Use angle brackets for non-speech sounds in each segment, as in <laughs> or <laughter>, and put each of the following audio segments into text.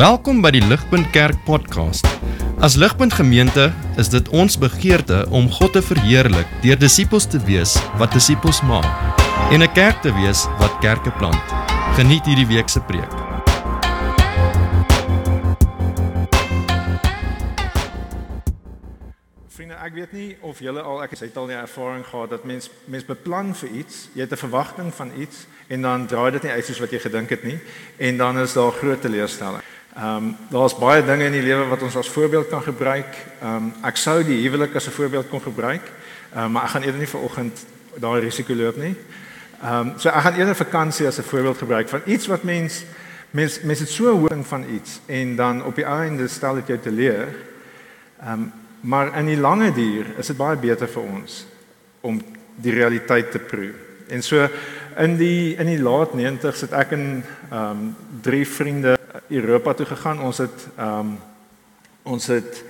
Welkom by die Ligpunt Kerk podcast. As Ligpunt Gemeente is dit ons begeerte om God te verheerlik deur disippels te wees wat disippels maak en 'n kerk te wees wat kerke plant. Geniet hierdie week se preek. Vriende, ek weet nie of julle al ek het al nie ervaring gehad dat mens mens beplan vir iets, jy het 'n verwagting van iets en dan draai dit nie uit soos wat jy gedink het nie en dan is daar groot teleurstelling. Ehm um, daar's baie dinge in die lewe wat ons as voorbeeld kan gebruik. Ehm um, ek sou die huwelik as 'n voorbeeld kon gebruik. Ehm um, maar ek gaan eerder nie vanoggend daai risiko loop nie. Ehm um, so ek gaan eerder vakansie as 'n voorbeeld gebruik van iets wat mens mens mens het so 'n horing van iets en dan op die einde stel dit jou te leer. Ehm um, maar in die lange duur is dit baie beter vir ons om die realiteit te proe. En so in die in die laat 90's het ek en ehm um, drie vriende Europa toe gegaan. Ons het ehm um, ons het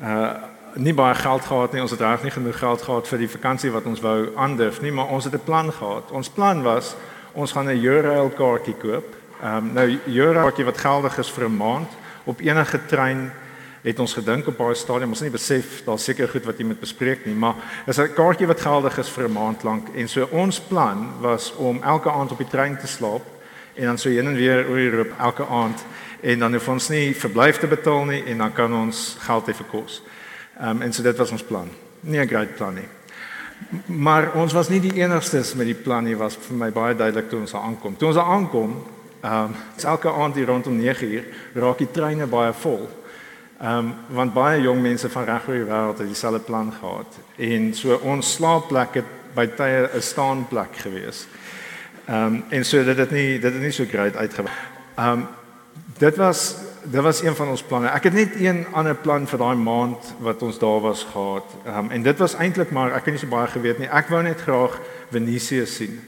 uh nie baie geld gehad nie. Ons het reg nie genoeg geld gehad vir die vakansie wat ons wou aandurf nie, maar ons het 'n plan gehad. Ons plan was ons gaan 'n Eurail kaartjie koop. Ehm um, nou Eurail kaartjie wat geldig is vir 'n maand op enige trein het ons gedink op baie stadium ons nie besef daar seker goed wat jy moet bespreek nie maar is 'n kaartjie wat geldig is vir 'n maand lank en so ons plan was om elke aand op die trein te slaap en dan so heen en weer oor Europa elke aand en dan hoef ons nie verblyf te betaal nie en dan kan ons geld hê vir kos. Ehm um, en so dit was ons plan. Nie 'n groot plan nie. Maar ons was nie die enigstes met die plan nie was vir my baie duidelik toe ons aankom. Toe ons aankom, ehm um, elke aand hier rondom 9uur raak die treine baie vol. Ehm um, want baie jong mense van reg oor die wêreld het dieselfde plan gehad en so ons slaapplek het by tye 'n staanplek gewees. Ehm um, en so dit het nie dit het nie so great uitgewerk. Ehm um, dit was dit was een van ons planne. Ek het net een ander plan vir daai maand wat ons daar was gehad. Ehm um, en dit was eintlik maar ek het nie so baie geweet nie. Ek wou net graag Venesië sien.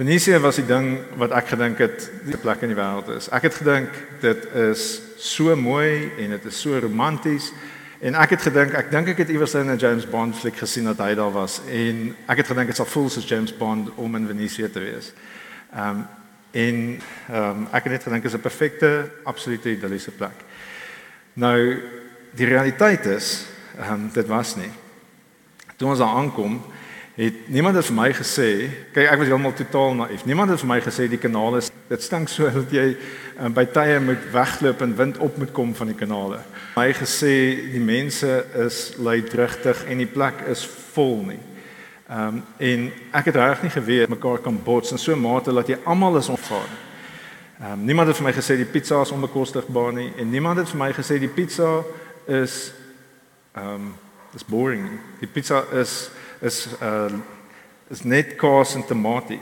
Venesië was die ding wat ek gedink het die plek in die wêreld is. Ek het gedink dit is so mooi en dit is so romanties. En ek het gedink, ek dink ek het iewers in 'n James Bond fliek gesien dat hy daar was en ek het gedink dit sal voel soos James Bond om in Venesië te wees. Ehm um, en ehm um, ek het net gedink dit is 'n perfekte, absolute idilliese plek. Nou die realiteit is, ehm um, dit was nie. Toe ons daar aankom, het niemand het vir my gesê, kyk ek was heeltemal totaal naïef. Niemand het vir my gesê die kanaal is dit stink so dat jy um, by tye moet wegloop en wind op moet kom van die kanale. My gesê die mense is luidrigtig en die plek is vol nie. Ehm um, en ek het reg nie geweet mekaar kan bots in so 'n mate dat jy almal is onvaar. Ehm um, niemand het vir my gesê die pizza is onbekostigbaar nie en niemand het vir my gesê die pizza is ehm um, is boring. Die pizza is is uh is net kaas en tamatie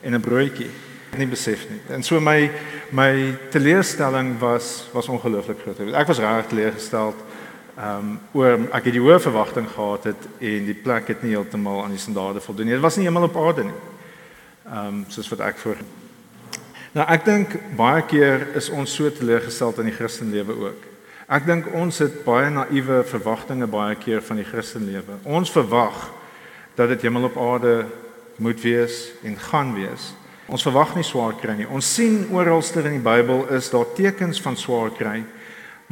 en 'n broodjie. Nie besef nie. En so my my teleurstelling was was ongelooflik groot. Ek was reg teleurgesteld Ehm um, oor ek het die hoë verwagting gehad het en die plek het nie heeltemal aan die standaarde voldoen nie. Dit was nie heeltemal op aarde nie. Ehm um, soos wat ek voor. Nou ek dink baie keer is ons so teleurgestel in die Christenlewe ook. Ek dink ons het baie naïewe verwagtinge baie keer van die Christenlewe. Ons verwag dat dit heeltemal op aarde moet wees en gaan wees. Ons verwag nie swaar kry nie. Ons sien oralster in die Bybel is daar tekens van swaar kry.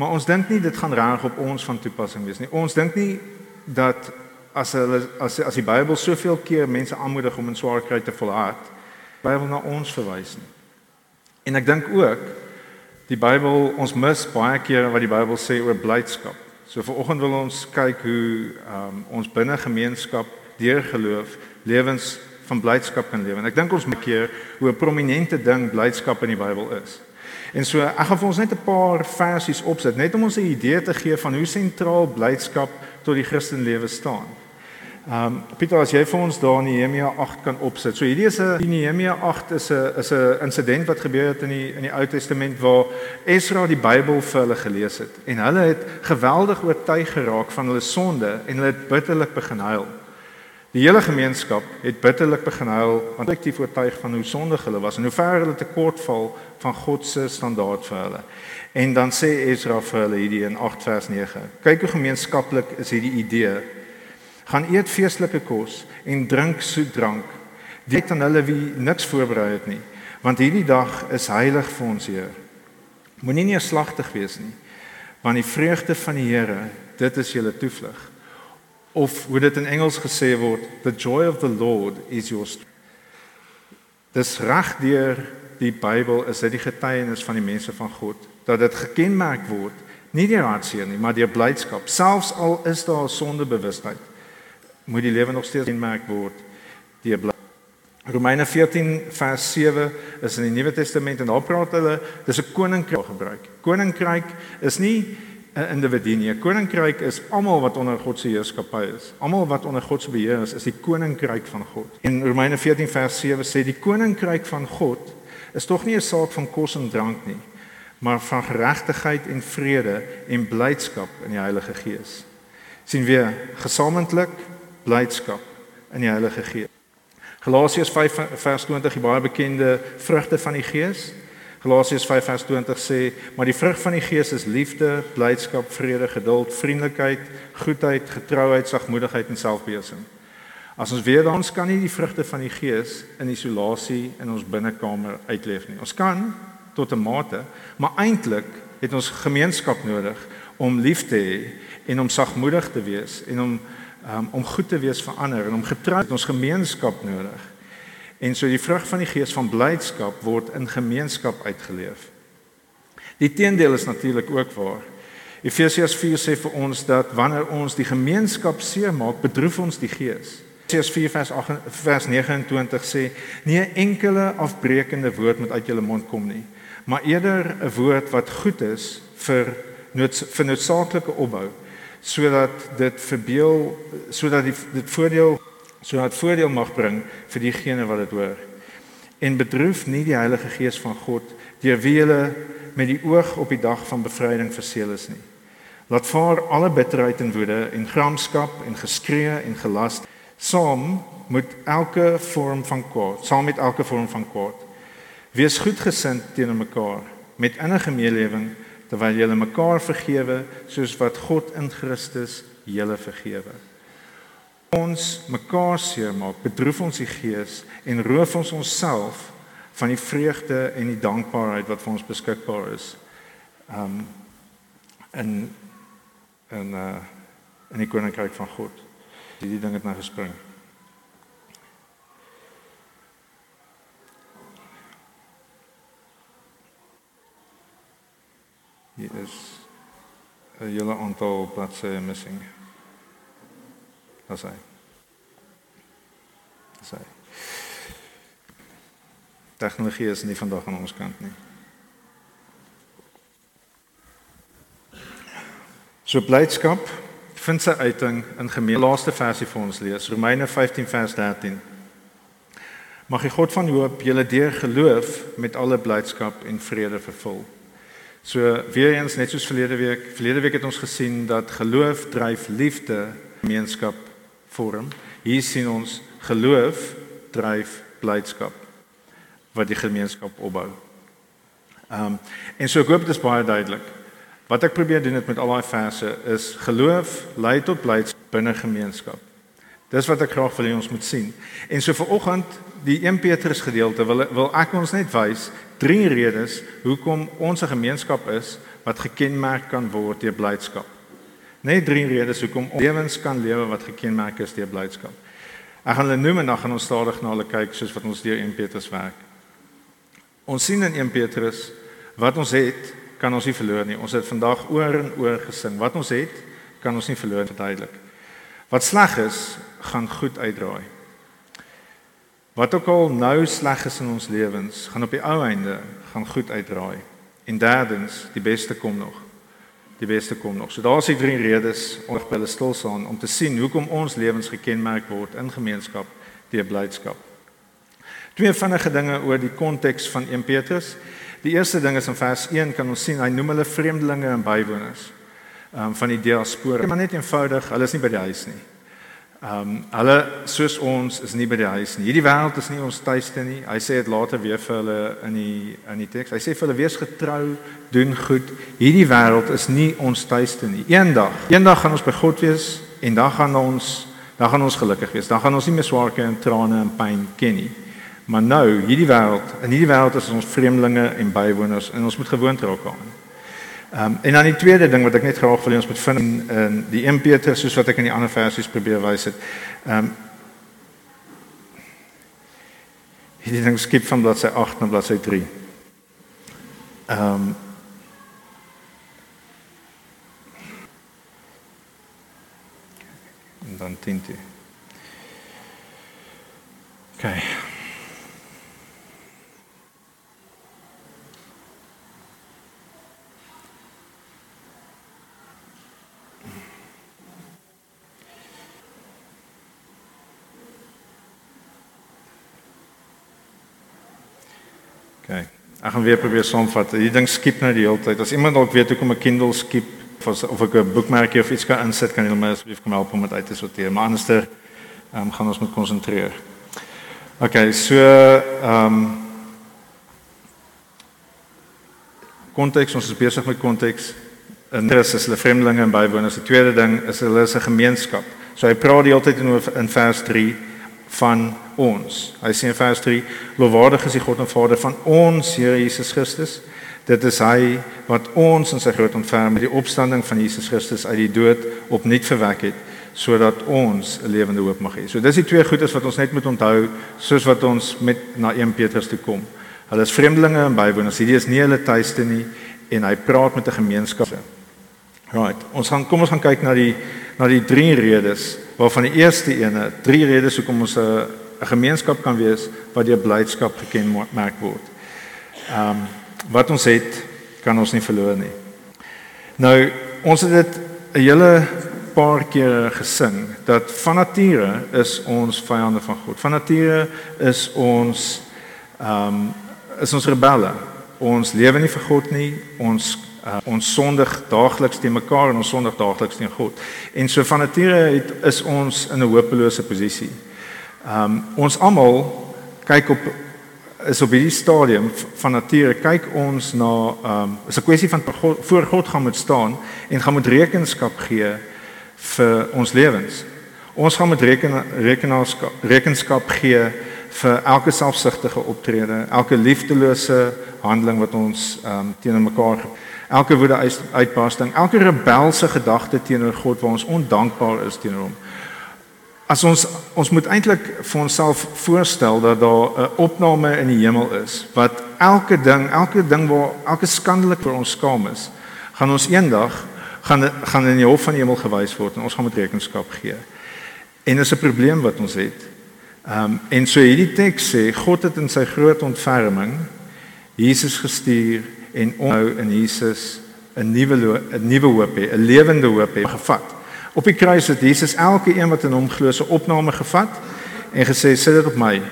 Maar ons dink nie dit gaan reg op ons van toepassing wees nie. Ons dink nie dat as hulle as as die Bybel soveel keer mense aanmoedig om in swaar kry te volhard, Bybel na ons verwys nie. En ek dink ook die Bybel ons mis baie keer wat die Bybel sê oor blydskap. So vanoggend wil ons kyk hoe um, ons binne gemeenskap deur geloof lewens van blydskap kan lewe. En ek dink ons moet keer hoe 'n prominente ding blydskap in die Bybel is. En so ek gaan vir ons net 'n paar versies opsit net om ons 'n idee te gee van hoe sentraal blydskap tot die Christenlewe staan. Ehm um, Pieter as jy vir ons daar Nehemia 8 kan opsit. So hierdie is 'n Nehemia 8 is 'n is 'n insident wat gebeur het in die in die Ou Testament waar Esra die Bybel vir hulle gelees het en hulle het geweldig oortuig geraak van hulle sonde en hulle het bitterlik begin huil. Die hele gemeenskap het bitterlik begin huil want ek het oortuig van hoe sondig hulle was en hoe ver hulle tekortval van God se standaard vir hulle. En dan sê Esra vir hulle hierdie in 8 vers 9. Kyk hoe gemeenskaplik is hierdie idee. Gaan eet feestelike kos en drink soet drank. Dit aan hulle wie niks voorberei het nie, want hierdie dag is heilig vir ons Heer. Moenie neerslagtig wees nie, want die vreugde van die Here, dit is julle toevlug. Of hoe dit in Engels gesê word, the joy of the Lord is your. Dis reg deur die Bybel is dit die getuienis van die mense van God dat dit gekenmerk word nie deur hartseer nie, maar deur blydskap. Selfs al is daar sondebewustheid, moet die lewe nog steeds gekenmerk word deur. Romeine 14 vers 7 is in die Nuwe Testament en daar praat hulle dis 'n koninkryk gebruik. Koninkryk is nie 'n individu nie. 'n Koninkryk is almal wat onder God se heerskappy is. Almal wat onder God se beheer is, is die koninkryk van God. En Romeine 14 vers 7 sê die koninkryk van God is tog nie 'n saak van kos en drank nie, maar van geregtigheid en vrede en blydskap in die Heilige Gees. sien weer gesamentlik blydskap in die Heilige Gees. Galasiërs 5 vers 20 die baie bekende vrugte van die Gees. Galasiërs 5:20 sê, maar die vrug van die Gees is liefde, blydskap, vrede, geduld, vriendelikheid, goedheid, getrouheid, sagmoedigheid en selfbeheersing. As ons weer dan kan nie die vrugte van die Gees in isolasie in ons binnekamer uitleef nie. Ons kan tot 'n mate, maar eintlik het ons gemeenskap nodig om lief te hê en om sagmoedig te wees en om um, om goed te wees vir ander en om getrou het ons gemeenskap nodig. En so die vrug van die gees van blydskap word in gemeenskap uitgeleef. Die teendeel is natuurlik ook waar. Efesiërs 4 sê vir ons dat wanneer ons die gemeenskap seermaak, bedroef ons die gees. Efesiërs 4 vers 8 vers 29 sê: "Nie 'n enkele afbreekende woord moet uit julle mond kom nie, maar eerder 'n woord wat goed is vir nood, vir noodsaaklike opbou, sodat dit verbeel sodat die dit voordeel sodat voordeel mag bring vir diegene wat dit hoor. En bedroef nie die Heilige Gees van God deur wie hulle met die oog op die dag van bevryding verseël is nie. Laat vaar alle bitterheid en woede en gramskap en geskree en gelas saam met elke vorm van kwaad, saam met elke vorm van kwaad. Wees goedgesind teenoor mekaar met innige meelewing terwyl julle mekaar vergewe soos wat God in Christus julle vergewe ons mekaar seermaak, bedroef ons die gees en roof ons onsself van die vreugde en die dankbaarheid wat vir ons beskikbaar is. Um in in uh in die koninkryk van God. Die die ding het nou gespring. Hier is 'n hele aantal bladsye missing. Dis hy. Dis hy. Tegnologie is nie vandag aan ons kant nie. So blydskap vind sy uiting in gemeen laaste versie vir ons lees Romeine 15 vers 13. Mag die God van hoop julle deur geloof met alle blydskap en vrede vervul. So weer eens net soos verlede week, verlede week het ons gesien dat geloof dryf liefde, gemeenskap vorm. Hier sien ons geloof dryf blydskap wat die gemeenskap opbou. Ehm um, en so ek hoop dit is baie duidelik. Wat ek probeer doen met al daai verse is geloof lei tot blydskap binne gemeenskap. Dis wat ek graag wil hê ons moet sien. En so vir oggend die 1 Petrus gedeelte wil wil ek ons net wys drie redes hoekom ons 'n gemeenskap is wat gekenmerk kan word deur blydskap. Net drie redes hoekom lewens kan lewe wat gekenmerk is deur blydskap. Ek gaan hulle noem en dan gaan ons stadig na hulle kyk soos wat ons deur 1 Petrus werk. Ons sien in 1 Petrus wat ons het, kan ons nie verloor nie. Ons het vandag oor en oor gesing. Wat ons het, kan ons nie verloor verduidelik. Wat sleg is, gaan goed uitdraai. Wat ook al nou sleg is in ons lewens, gaan op die ou einde gaan goed uitdraai. En derdens, die beste kom nog die beste kom nog. So daar's die drie redes om by hulle stil staan om te sien hoekom ons lewens gekenmerk word in gemeenskap deur blydskap. Twee vinnige dinge oor die konteks van 1 Petrus. Die eerste ding is in vers 1 kan ons sien hy noem hulle vreemdelinge en bywoners um, van die diaspora. Maar net eenvoudig, hulle is nie by die huis nie. Ehm um, hulle soos ons is nie by die huis nie. Hierdie wêreld is nie ons tuiste nie. Hy sê dit later weer vir hulle in die in die teks. Hy sê vir hulle wees getrou, doen goed. Hierdie wêreld is nie ons tuiste nie. Eendag, eendag gaan ons by God wees en dan gaan ons dan gaan ons gelukkig wees. Dan gaan ons nie meer swaar kry en trane en pyn ken nie. Maar nou, hierdie wêreld, in hierdie wêreld is ons vreemdelinge en bywoners en ons moet gewoond raak daaraan. Ehm um, en dan die tweede ding wat ek net graag wil hê ons moet vind in, in die 1 Petrus soos wat ek in die ander versies probeer wys het. Ehm um, hierdie ding skep van bladsy 8 na bladsy 3. Ehm um, en dan 10. Okay. Okay. Ek gaan weer probeer saamvat. Hierdie ding skiep nou die hele tyd. As iemand dalk weet hoekom 'n Kindle skiep of of ek 'n boekmerkie of iets kan insit, kan julle my asseblief kom help om dit uit te sorteer. Maar anderster ehm um, gaan ons moet konsentreer. Okay, so ehm um, konteks, ons is besig met konteks. En Christus is hulle vreemdelinge en bywoners. Die tweede ding is hulle is 'n gemeenskap. So hy praat die hele tyd in in vers 3 van ons. Hy sê in vers 3: Lofwaardig is die God en Vader van ons Here Jesus Christus. Dit is hy wat ons in sy groot ontferm met die opstanding van Jesus Christus uit die dood opnuut verwek het sodat ons 'n lewende hoop mag hê. So dis die twee goedes wat ons net moet onthou soos wat ons met na 1 Petrus toe kom. Hulle is vreemdelinge en bywoners. Hierdie is nie hulle tuiste nie en hy praat met 'n gemeenskap. Right. Ons gaan kom ons gaan kyk na die na die drie redes waarvan die eerste ene, drie redes hoekom ons 'n 'n gemeenskap kan wees wat deur blydskap gekenmerk word. Ehm um, wat ons het, kan ons nie verloor nie. Nou, ons het dit 'n hele paar kere gesing dat van nature is ons vyande van God. Van nature is ons ehm um, is ons rebelle. Ons lewe nie vir God nie. Ons uh, ons sondig daagliks te mekaar en ons sondig daagliks teen God. En so van nature het is ons in 'n hopelose posisie. Ehm um, ons almal kyk op is op hierdie stadium van nature kyk ons na ehm um, is 'n kwessie van God, voor God gaan moet staan en gaan moet rekenskap gee vir ons lewens. Ons gaan moet reken rekenskap rekenskap gee vir elke selfsugtige optrede, elke liefdelose handeling wat ons ehm um, teenoor mekaar elke woede uitbarsting, elke rebelse gedagte teenoor God waar ons ondankbaar is teenoor hom. As ons ons moet eintlik vir onsself voorstel dat daar 'n opname in die hemel is wat elke ding, elke ding waar elke skandelik vir ons skaam is, gaan ons eendag gaan gaan in die hof van die hemel gewys word en ons gaan met rekenskap gee. En dis 'n probleem wat ons het. Ehm um, en so hierdie teks sê God het in sy groot ontferming Jesus gestuur en nou in Jesus 'n nuwe 'n nuwe hoop hê, 'n lewende hoop hê gevat. Op die kruis het Jesus elke een wat in hom glo se opname gevat en gesê sit dit op my.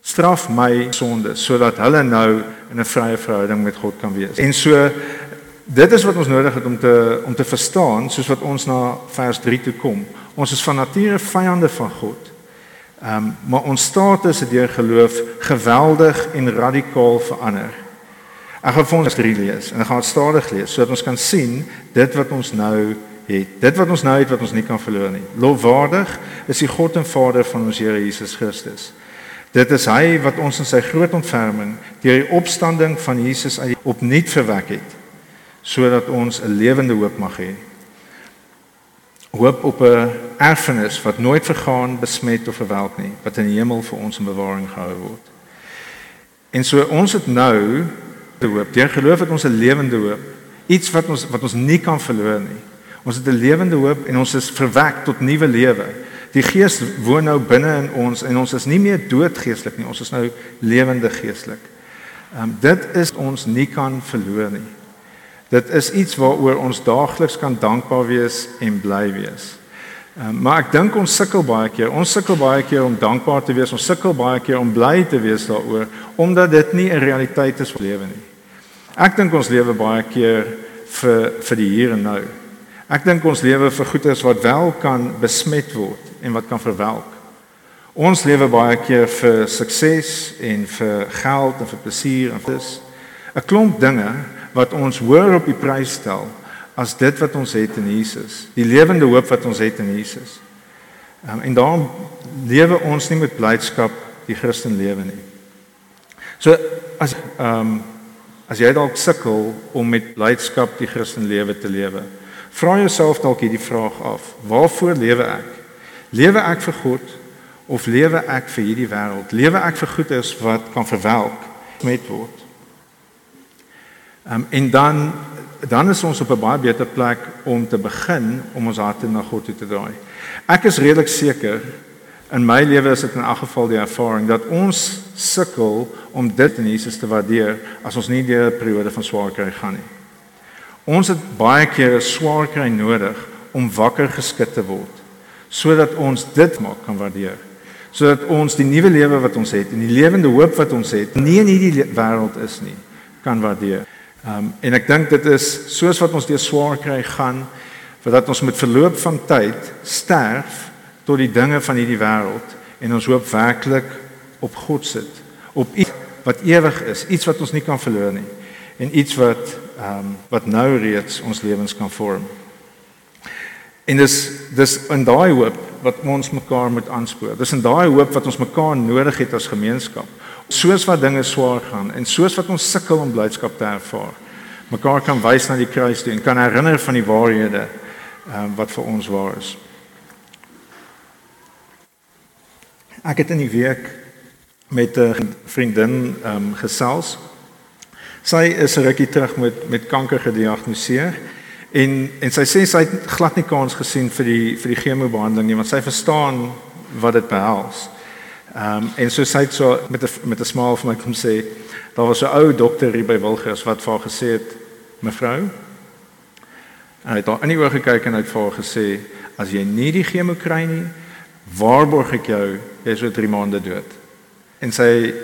Straf my sonde sodat hulle nou in 'n vrye verhouding met God kan wees. En so dit is wat ons nodig het om te om te verstaan soos wat ons na vers 3 toe kom. Ons is van nature vyande van God. Ehm um, maar ons status het deur geloof geweldig en radikaal verander. Ek gaan vir ons drie lees en ek gaan dit stadig lees sodat ons kan sien dit wat ons nou het. Dit wat ons nou het wat ons nie kan verloor nie. Lofwaardig is die God en Vader van ons Here Jesus Christus. Dit is hy wat ons in sy groot ontferming deur die opstanding van Jesus uit opnuut verwek het sodat ons 'n lewende hoop mag hê. Hoop op 'n erfenis wat nooit vergaan, besmet of verwelk nie, wat in die hemel vir ons in bewaring gehou word. En so ons het nou hoop. Deur geloof het ons 'n lewende hoop, iets wat ons wat ons nie kan verloor nie. Ons het 'n lewende hoop en ons is verwek tot nuwe lewe. Die Gees woon nou binne in ons en ons is nie meer dood geestelik nie, ons is nou lewende geestelik. Ehm um, dit is ons nie kan verloor nie. Dit is iets waaroor ons daagliks kan dankbaar wees en bly wees. Um, maar ek dink ons sukkel baie keer. Ons sukkel baie keer om dankbaar te wees. Ons sukkel baie keer om bly te wees daaroor omdat dit nie 'n realiteit is vir lewe nie. Ek dink ons lewe baie keer vir vir die hier en nou. Ek dink ons lewe vir goeders wat wel kan besmet word en wat kan verwelk. Ons lewe baie keer vir sukses en vir geld en vir plesier en dis 'n klomp dinge wat ons hoër op die prys stel as dit wat ons het in Jesus, die lewende hoop wat ons het in Jesus. Um, en daarom lewe ons nie met blydskap die Christen lewe nie. So as ehm um, as jy dalk sukkel om met blydskap die Christen lewe te lewe, vra jouself dalk hierdie vraag af: Waarvoor lewe ek? Lewe ek vir God of lewe ek vir hierdie wêreld? Lewe ek vir goedes wat kan verwelk met word? Um, en dan dan is ons op 'n baie beter plek om te begin om ons harte na God toe te draai. Ek is redelik seker in my lewe is dit in elk geval die ervaring dat ons sukkel om dit in Jesus te waardeer as ons nie deur 'n periode van swaar kry gaan nie. Ons het baie keer 'n swaar kry nodig om wakker geskit te word sodat ons dit maak kan waardeer. Sodat ons die nuwe lewe wat ons het en die lewende hoop wat ons het nie in hierdie wêreld is nie kan waardeer. Um en ek dink dit is soos wat ons deur swaar kry gaan dat ons met verloop van tyd sterf tot die dinge van hierdie wêreld en ons hoop werklik op God sit, op iets wat ewig is, iets wat ons nie kan verloor nie en iets wat um wat nou reeds ons lewens kan vorm. En dis dis in daai hoop wat ons mekaar moet aanspoor. Dis in daai hoop wat ons mekaar nodig het as gemeenskap soos wat dinge swaar gaan en soos wat ons sukkel om blydskap te ervaar mekaar kan wys na die kruis toe en kan herinner van die waarhede um, wat vir ons waar is. Ek het in die week met 'n vriendin um, gesels. Sy is 'n rukkie terug met met kanker gediagnoseer en en sy sê sy het glad nie kans gesien vir die vir die chemobehandeling nie want sy verstaan wat dit behels. Ehm um, en so sê hy so met 'n met 'n smile vir my kom sê daar was 'n ou dokter hier by Wilgers wat vir haar gesê het mevrou en hy het haar in die oë gekyk en hy het vir haar gesê as jy nie die chemo kry nie waarborg ek jou jy is oor 3 maande dood. En sy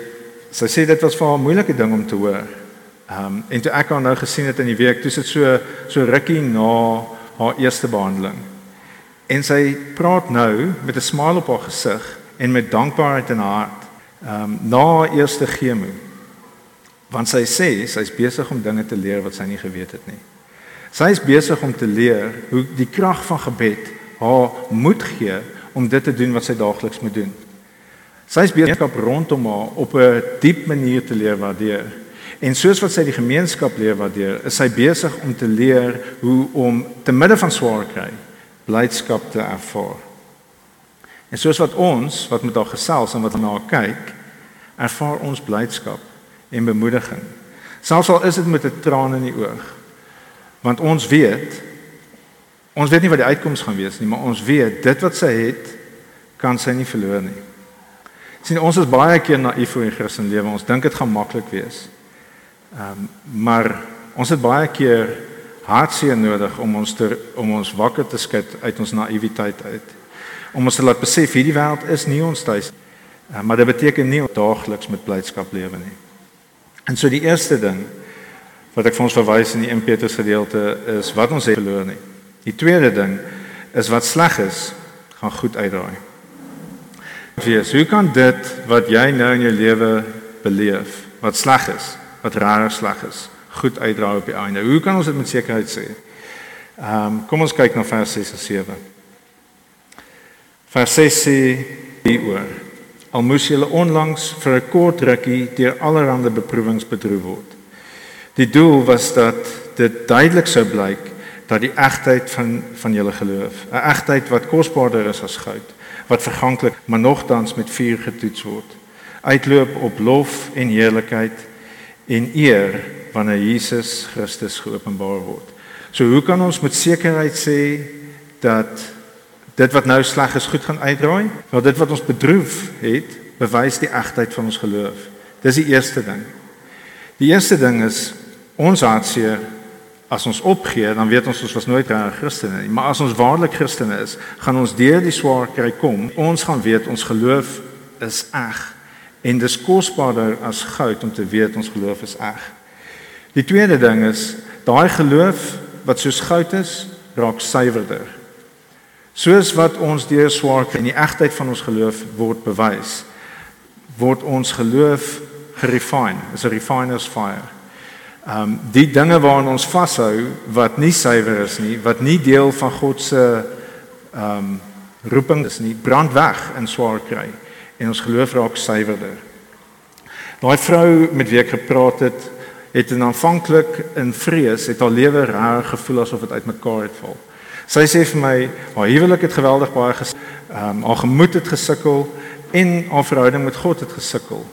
sy sê dit was vir haar 'n moeilike ding om te hoor. Ehm um, en toe ek haar nou gesien het in die week, toe sit so so rukkie na haar eerste behandeling. En sy praat nou met 'n smile op haar gesig en met dankbaarheid in haar hart. Ehm um, na eerste chemo. Want sy sê sy's besig om dinge te leer wat sy nie geweet het nie. Sy is besig om te leer hoe die krag van gebed haar moed gee om dit te doen wat sy daagliks moet doen. Sy is besig rondom haar op 'n diep manier te leer waardeer. En soos wat sy die gemeenskap leer waardeer, is sy besig om te leer hoe om te midde van swaar kry blydskap te ervaar. En soos wat ons wat met haar gesels en wat na haar kyk, ervaar ons blydskap en bemoediging. Selfs al is dit met 'n traan in die oog. Want ons weet ons weet nie wat die uitkoms gaan wees nie, maar ons weet dit wat sy het kan sy nie verloor nie. Sien ons is baie keer naïef oor die Christen lewe. Ons dink dit gaan maklik wees. Ehm um, maar ons het baie keer hartseer nodig om ons te om ons wakker te skud uit ons naïwiteit uit om ons te laat besef hierdie wêreld is nie ons tuis uh, maar dit beteken nie daagliks met blydskap lewe nie. En so die eerste ding wat ek vir ons verwys in die 1 Petrus gedeelte is wat ons het verloor nie. Die tweede ding is wat sleg is gaan goed uitdraai. Wees, hoe kan dit wat jy nou in jou lewe beleef, wat sleg is, wat raar sleg is, goed uitdraai op die einde? Hoe kan ons dit met sekerheid sê? Ehm um, kom ons kyk na vers 6 en 7. Vers 6 sê hieroor: Al moes julle onlangs vir 'n kort rukkie deur allerlei beproewings bedroef word. Die doel was dat dit duidelik sou blyk dat die egtheid van van julle geloof, 'n egtheid wat kosbaarder is as goud, wat verganklik, maar nogtans met vuur getoets word, uitloop op lof en heerlikheid en eer wanneer Jesus Christus geopenbaar word. So hoe kan ons met sekerheid sê dat dit wat nou sleg is goed gaan uitdraai. Maar dit wat ons bedroef het, bewys die egtheid van ons geloof. Dis die eerste ding. Die eerste ding is ons hartseer as ons opgee, dan weet ons ons was nooit regte Christene nie. Maar as ons waarlik Christene is, gaan ons deur die swaar kry kom. Ons gaan weet ons geloof is eg en dis kosbaarder as goud om te weet ons geloof is eg. Die tweede ding is daai geloof wat soos goud is, raak suiwerder. Soos wat ons deur swaar kry en die egtheid van ons geloof word bewys, word ons geloof gerefine, is 'n refiner's fire. Ehm um, die dinge waaraan ons vashou wat nie suiwer is nie, wat nie deel van God se ehm um, roeping is nie, brand weg in swaar kry en ons geloof raak suiwerder. Daai vrou met wie ek gepraat het, het in aanvanklik in vrees het haar lewe reg gevoel asof dit uitmekaar het val. Sy sê vir my, haar huwelik het geweldig baie ges ehm um, haar gemoed het gesukkel en haar verhouding met God het gesukkel.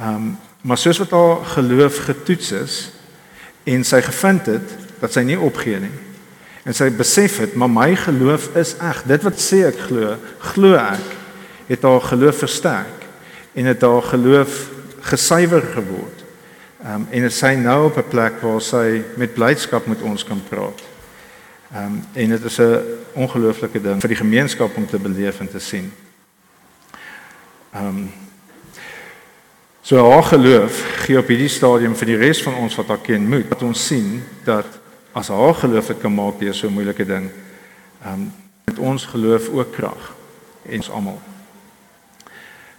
Ehm um, maar soos wat haar geloof getoets is en sy gevind het dat sy nie opgee nie. En sy besef het, maar my geloof is reg. Dit wat sê ek glo, glo ek, het haar geloof versterk en het haar geloof gesuiwer geword. Ehm um, en sy nou op 'n plek waar sy met blydskap met ons kan praat. Ehm um, en dit is 'n ongelooflike ding vir die gemeenskap om te beleef en te sien. Ehm um, so haar geloof gee op hierdie stadium vir die res van ons wat haar ken moed dat ons sien dat as haar geloof dit kan maak deur so 'n moeilike ding. Ehm um, met ons geloof ook krag en ons almal.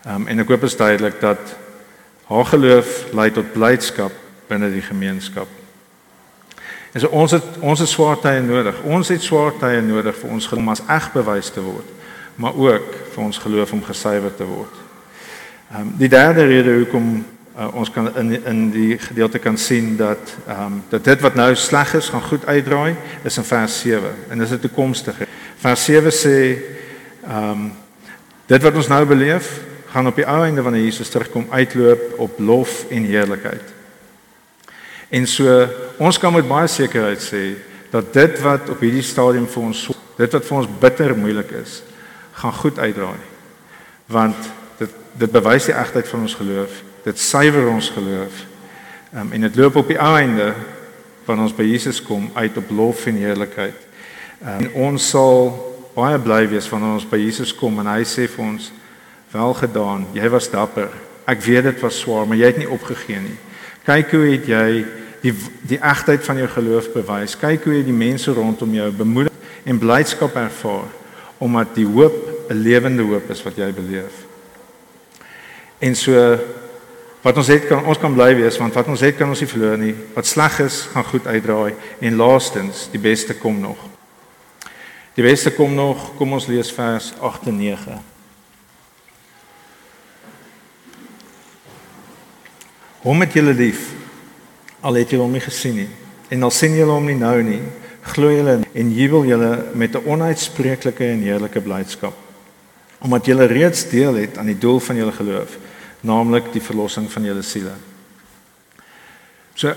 Ehm um, en ek hoop is duidelik dat haar geloof lei tot blydskap binne die gemeenskap. En so ons het ons het swaar tye nodig. Ons het swaar tye nodig vir ons geloof om as eg bewys te word, maar ook vir ons geloof om gesuiwer te word. Ehm um, die derde rede hoekom uh, ons kan in in die gedeelte kan sien dat ehm um, dat dit wat nou sleg is gaan goed uitdraai is in vers 7 en dis 'n toekomstige. Vers 7 sê ehm um, dit wat ons nou beleef gaan op die ou einde wanneer Jesus terugkom uitloop op lof en heerlikheid. En so ons kan met baie sekerheid sê dat dit wat op hierdie stadium vir ons dit wat vir ons bitter moeilik is, gaan goed uitdraai. Want dit dit bewys die egtheid van ons geloof. Dit suiwer ons geloof. Um, en dit loop op die einde wanneer ons by Jesus kom uit op lof en heerlikheid. Um, en ons sal baie bly wees wanneer ons by Jesus kom en hy sê vir ons wel gedaan. Jy was dapper. Ek weet dit was swaar, maar jy het nie opgegee nie. Kyk hoe het jy die die egtheid van jou geloof bewys. Kyk hoe jy die mense rondom jou bemoedig en blydskap ervaar omdat die hoop 'n lewende hoop is wat jy beleef. En so wat ons het kan ons kan bly wees want wat ons het kan ons nie verloor nie. Wat sleg is, gaan goed uitdraai en laastens die beste kom nog. Die beste kom nog. Kom ons lees vers 8 en 9. Hom het julle lief? Al het julle hom nie gesien nie. En al sien julle hom nie nou nie glo julle en jubel julle met 'n onuitspreeklike en heerlike blydskap. Omdat julle reeds deel het aan die doel van julle geloof naamlik die verlossing van julle siele. So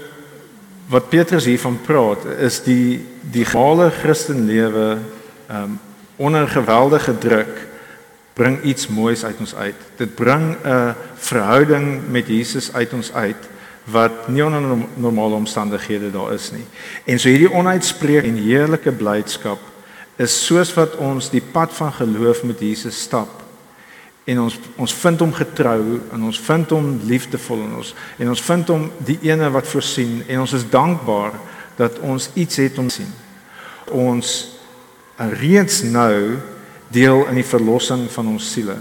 wat Petrus hiervan praat is die die gemale Christenlewe um onder geweldige druk bring iets moois uit ons uit. Dit bring 'n verhouding met Jesus uit ons uit wat nie onder normale omstandighede daar is nie. En so hierdie onuitspreek en heerlike blydskap is soos wat ons die pad van geloof met Jesus stap. En ons ons vind hom getrou en ons vind hom liefdevol in ons en ons vind hom die ene wat voorsien en ons is dankbaar dat ons iets het om sien. Ons reeds nou deel in die verlossing van ons siele.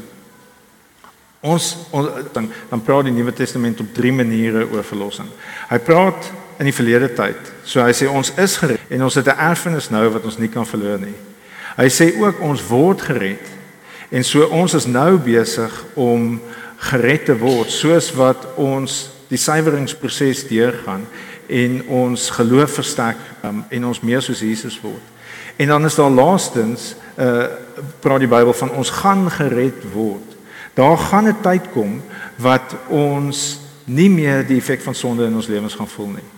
Ons, ons dan dan praat die Nuwe Testament op drie maniere oor verlossing. Hy praat in die verlede tyd. So hy sê ons is gered en ons het 'n erfenis nou wat ons nie kan verloor nie. Hy sê ook ons word gered. En so ons is nou besig om gered te word soos wat ons die suiweringsproses deurgaan en ons geloof versterk um, en ons meer soos Jesus word. En dan is daar laastens uh praat die Bybel van ons gaan gered word. Daar gaan 'n tyd kom wat ons nie meer die effek van sonde in ons lewens gaan voel nie.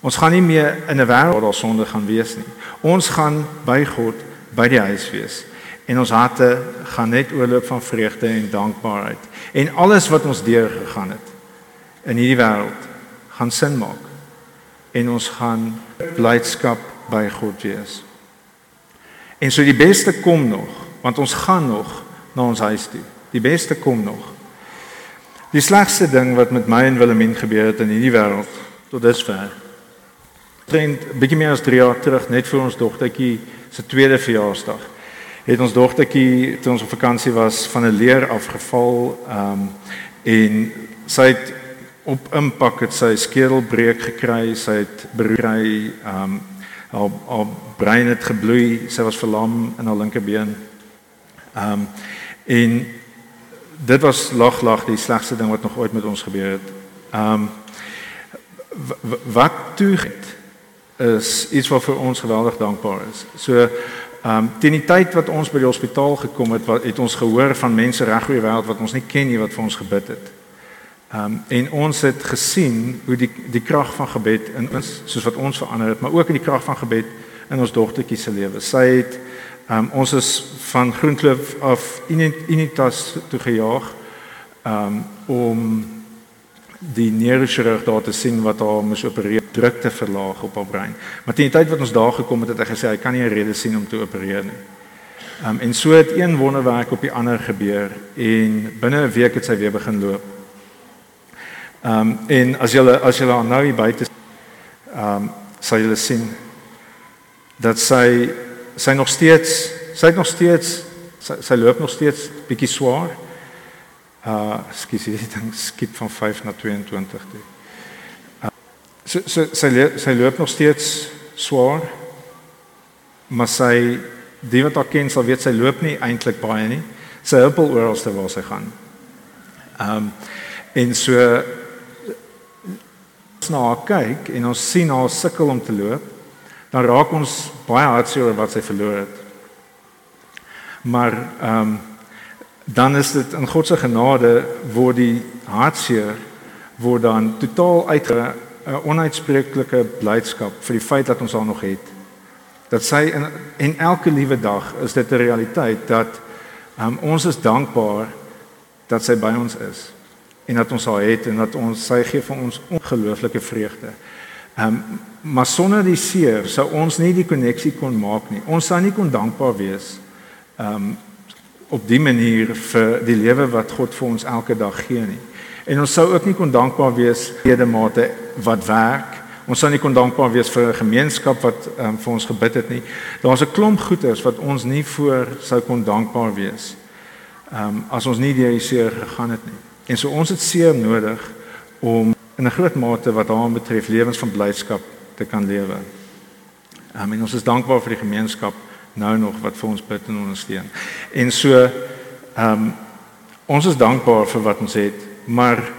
Ons gaan nie meer in 'n wêreld waar daar sonde gaan wees nie. Ons gaan by God by die huis wees. En ons harte gaan net oorloop van vreugde en dankbaarheid. En alles wat ons deur gegaan het in hierdie wêreld gaan sin maak. En ons gaan blydskap by God wees. En so die beste kom nog, want ons gaan nog na ons huis toe. Die beste kom nog. Die slegste ding wat met my en Willemien gebeur het in hierdie wêreld tot dusver. Trend bietjie meer as 3 jaar terug net vir ons dogtertjie se tweede verjaarsdag. Het ons dogtertjie toe ons op vakansie was van 'n leer afgeval, ehm um, en sy het op impak het sy skedelbreek gekry, sy het beroei, ehm um, haar haar brein het gebloei, sy was verlam in haar linkerbeen. Ehm um, en dit was lag lag die slegste ding wat nog ooit met ons gebeur het. Ehm um, wat toe is iets wat vir ons geweldig dankbaar is. So ehm um, teen die tyd wat ons by die hospitaal gekom het, wat het ons gehoor van mense reg oor die wêreld wat ons nie ken nie wat vir ons gebid het. Ehm um, en ons het gesien hoe die die krag van gebed in ons soos wat ons verander het, maar ook in die krag van gebed in ons dogtertjie se lewe. Sy het ehm um, ons is van Groenkloof af Unitas toe gejaag ehm um, om die neurochirurg daar te sien wat haar moes opereer, druk te verlaag op haar brein. Maar teen die tyd wat ons daar gekom het, het hy gesê hy kan nie 'n rede sien om te opereer nie. Ehm um, en so het een wonderwerk op die ander gebeur en binne 'n week het sy weer begin loop. Ehm um, en as jy as jy nou hier buite ehm um, sal jy sien dat sy sy nog steeds sy het nog steeds sy, sy loop nog steeds bietjie swaar. Uh skus jy dan skiep van 5 na 22 toe. Uh, so so sy sy loop nog steeds swaar. Maar sy die wat haar ken sal weet sy loop nie eintlik baie nie. Sy huppel oralste waar sy gaan. Ehm um, en so na haar kyk en ons sien haar sukkel om te loop, dan raak ons baie hartseer oor wat sy verloor het. Maar ehm um, dan is dit in God se genade word die hartseer word dan totaal uit 'n onuitspreeklike blydskap vir die feit dat ons haar nog het. Dat sy in en elke liewe dag is dit 'n realiteit dat um, ons is dankbaar dat sy by ons is en dat ons haar het en dat ons sy gee vir ons ongelooflike vreugde. Ehm um, maar sonder die seer sou ons nie die koneksie kon maak nie. Ons sou nie kon dankbaar wees ehm um, op die manier vir die lewe wat God vir ons elke dag gee nie. En ons sou ook nie kon dankbaar wees vir die mate wat werk. Ons sou nie kon dankbaar wees vir 'n gemeenskap wat um, vir ons gebid het nie. Daar's 'n klomp goeders wat ons nie voor sou kon dankbaar wees. Ehm um, as ons nie deur die seer gegaan het nie. En so ons het seer nodig om in 'n groot mate wat daaraan betref lewens van blydskap te kan lewe. Um, en ons is dankbaar vir die gemeenskap nou nog wat vir ons bid en ondersteun. En so ehm um, ons is dankbaar vir wat ons het, maar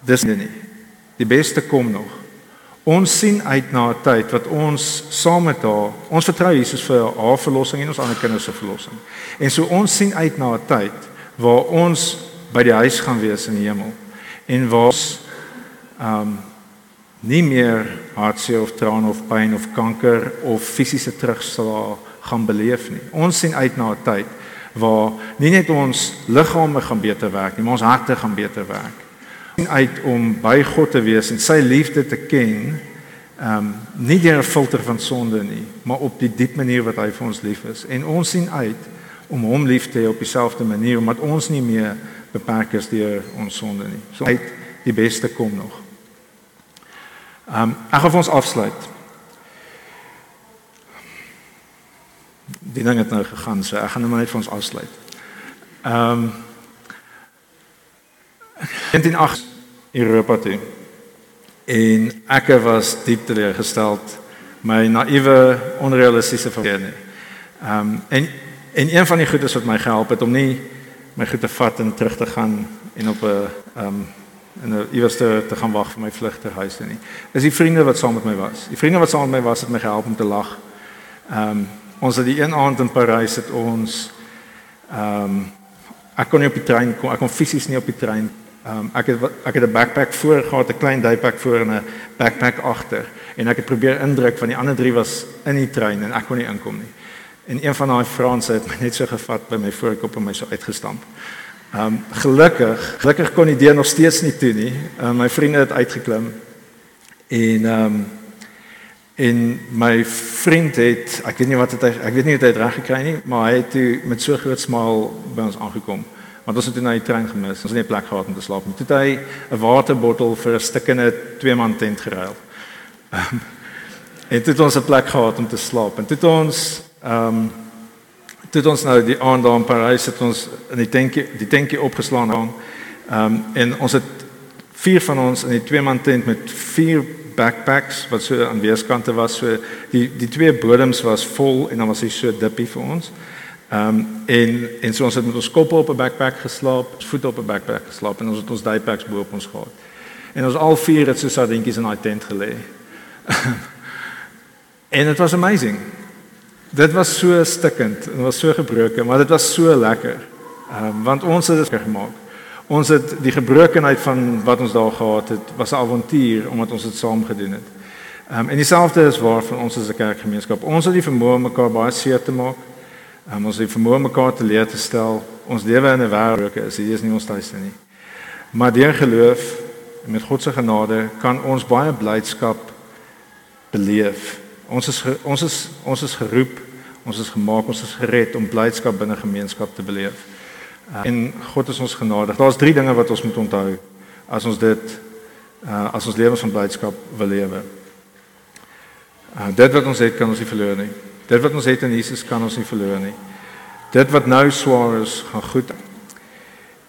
dis nie. Die beste kom nog. Ons sien uit na 'n tyd wat ons saam met haar, ons vertrou Jesus vir haar verlossing en ons ander kinders se verlossing. En so ons sien uit na 'n tyd waar ons by die huis gaan wees in die hemel en waar ons um, nie meer hartseer of traan of pyn of kanker of fisiese terugslag gaan beleef nie. Ons sien uit na 'n tyd waar nie net ons liggame gaan beter werk nie, maar ons harte gaan beter werk. Ons sien uit om by God te wees en sy liefde te ken. Um, nie deur 'n filter van sonde nie, maar op die diep manier wat hy vir ons lief is. En ons sien uit om hom lief te hê op dieselfde manier omdat ons nie meer beperk is deur ons sonde nie. So uit die beste kom nog. Ehm um, ek gaan ons afsluit. die ding het nou gegaan so ek gaan nou net vir ons afsluit. Ehm um, 1908 Europa toe. En ek was diep teleurgesteld my naïewe onrealistiese verwagtinge. Ehm um, en en een van die goedes wat my gehelp het om nie my goed te vat en terug te gaan en op 'n ehm um, en iewers te, te gaan wag vir my vlugte huis toe nie. Is die vriende wat saam met my was. Die vriende wat saam met my was het my gehelp om te lag. Ehm um, Ons het die een aand in Parys het ons ehm um, ek kon nie op die trein kom, ek kon fisies nie op die trein. Ehm um, ek het ek het 'n backpack voor gehad, 'n klein daypack voor en 'n backpack agter en ek het probeer indruk van die ander drie was in die trein en ek kon nie inkom nie. En een van daai Franse het my net so gevat by my voorkop en my so uitgestamp. Ehm um, gelukkig, gelukkig kon die deur nog steeds nie toe nie. Ehm um, my vriende het uitgeklim en ehm um, En my vriend het, ek weet nie wat het hy ek weet nie hoe hy dit reg gekry nie, maar hy het toe met so groot smaal by ons aangekom. Want ons het toe na die trein gemis. Ons het nie plek gehad om te slaap nie. Toe het hy 'n waterbottel vir 'n stukkende twee man tent geruil. Um, en toe het ons 'n plek gehad om te slaap. En toe het ons ehm um, toe ons nou die aand daar in Parys het ons in die tentjie die tentjie opgeslaan aan. Ehm um, en ons het vier van ons in die twee man tent met vier backpacks wat so aan weerskante was. So die die twee bodems was vol en dan was hy so dippie vir ons. Ehm um, en en so ons het met ons koppe op 'n backpack geslaap, voete op 'n backpack geslaap en ons het ons daypacks bo op ons gehad. En ons al vier het so sardientjies in daai tent gelê. <laughs> en dit was amazing. Dit was so stikkend en was so gebroken, maar dit was so lekker. Ehm um, want ons het dit gemaak. Ons het die gebrokenheid van wat ons daar gehad het, was 'n avontuur omdat ons dit saam gedoen het. Ehm um, en dieselfde is waar van ons as 'n kerkgemeenskap. Ons het die vermoë om mekaar baie seer te maak. Um, ons het vermoë mekaar te leer te stel. Ons lewe in 'n wêreld is hier is nie ons tuiste nie. Maar deur geloof met God se genade kan ons baie blydskap beleef. Ons is ons is ons is geroep, ons is gemaak, ons is gered om blydskap binne gemeenskap te beleef. Uh, en God is ons genadig. Daar's drie dinge wat ons moet onthou as ons dit uh, as ons lewens van blydskap wil lewe. Uh, dit wat ons het kan ons nie verloor nie. Dit wat ons het in Jesus kan ons nie verloor nie. Dit wat nou swaar is, gaan goed.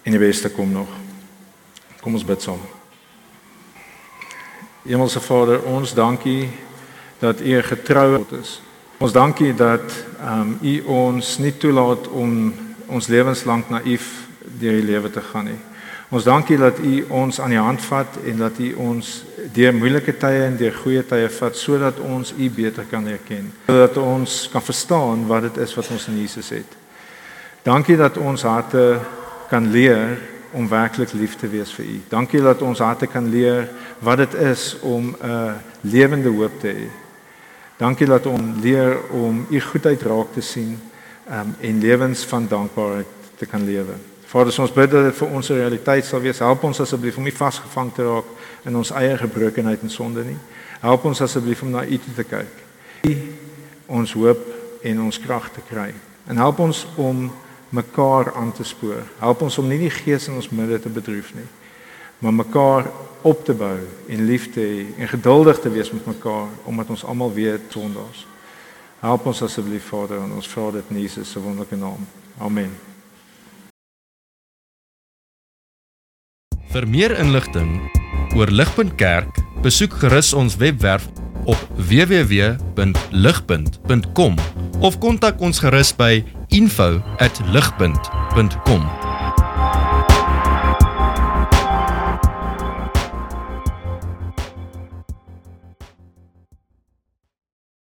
En die beste kom nog. Kom ons bid saam. Hemelse Vader, ons dankie dat U getrou is. Ons dankie dat ehm um, U ons nie toelaat om ons lewenslank naïef deur die lewe te gaan nie. Ons dankie dat U ons aan die hand vat en dat U ons deur moeilike tye en deur goeie tye vat sodat ons U beter kan erken. Sodat ons kan verstaan wat dit is wat ons in Jesus het. Dankie dat ons harte kan leer om werklik lief te wees vir U. Dankie dat ons harte kan leer wat dit is om 'n lewende hoop te hê. Dankie dat ons leer om U goedheid raak te sien um, en lewens van dankbaarheid te kan lewe. Vader, ons bid dat dit vir ons 'n realiteit sal wees. Help ons asseblief om nie vasgevang te raak in ons eie gebrokenheid en sonde nie. Help ons asseblief om na U te kyk. U ons hoop en ons krag te kry. En help ons om mekaar aan te spoor. Help ons om nie die gees in ons midde te bedroef nie, maar mekaar op te bou en lief te hê en geduldig te wees met mekaar omdat ons almal weet sondaars. Help ons asseblief Vader en ons vra dit in Jesus se wonderlike naam. Amen. Vir meer inligting oor Ligpunt Kerk, besoek gerus ons webwerf op www.ligpunt.com of kontak ons gerus by info@ligpunt.com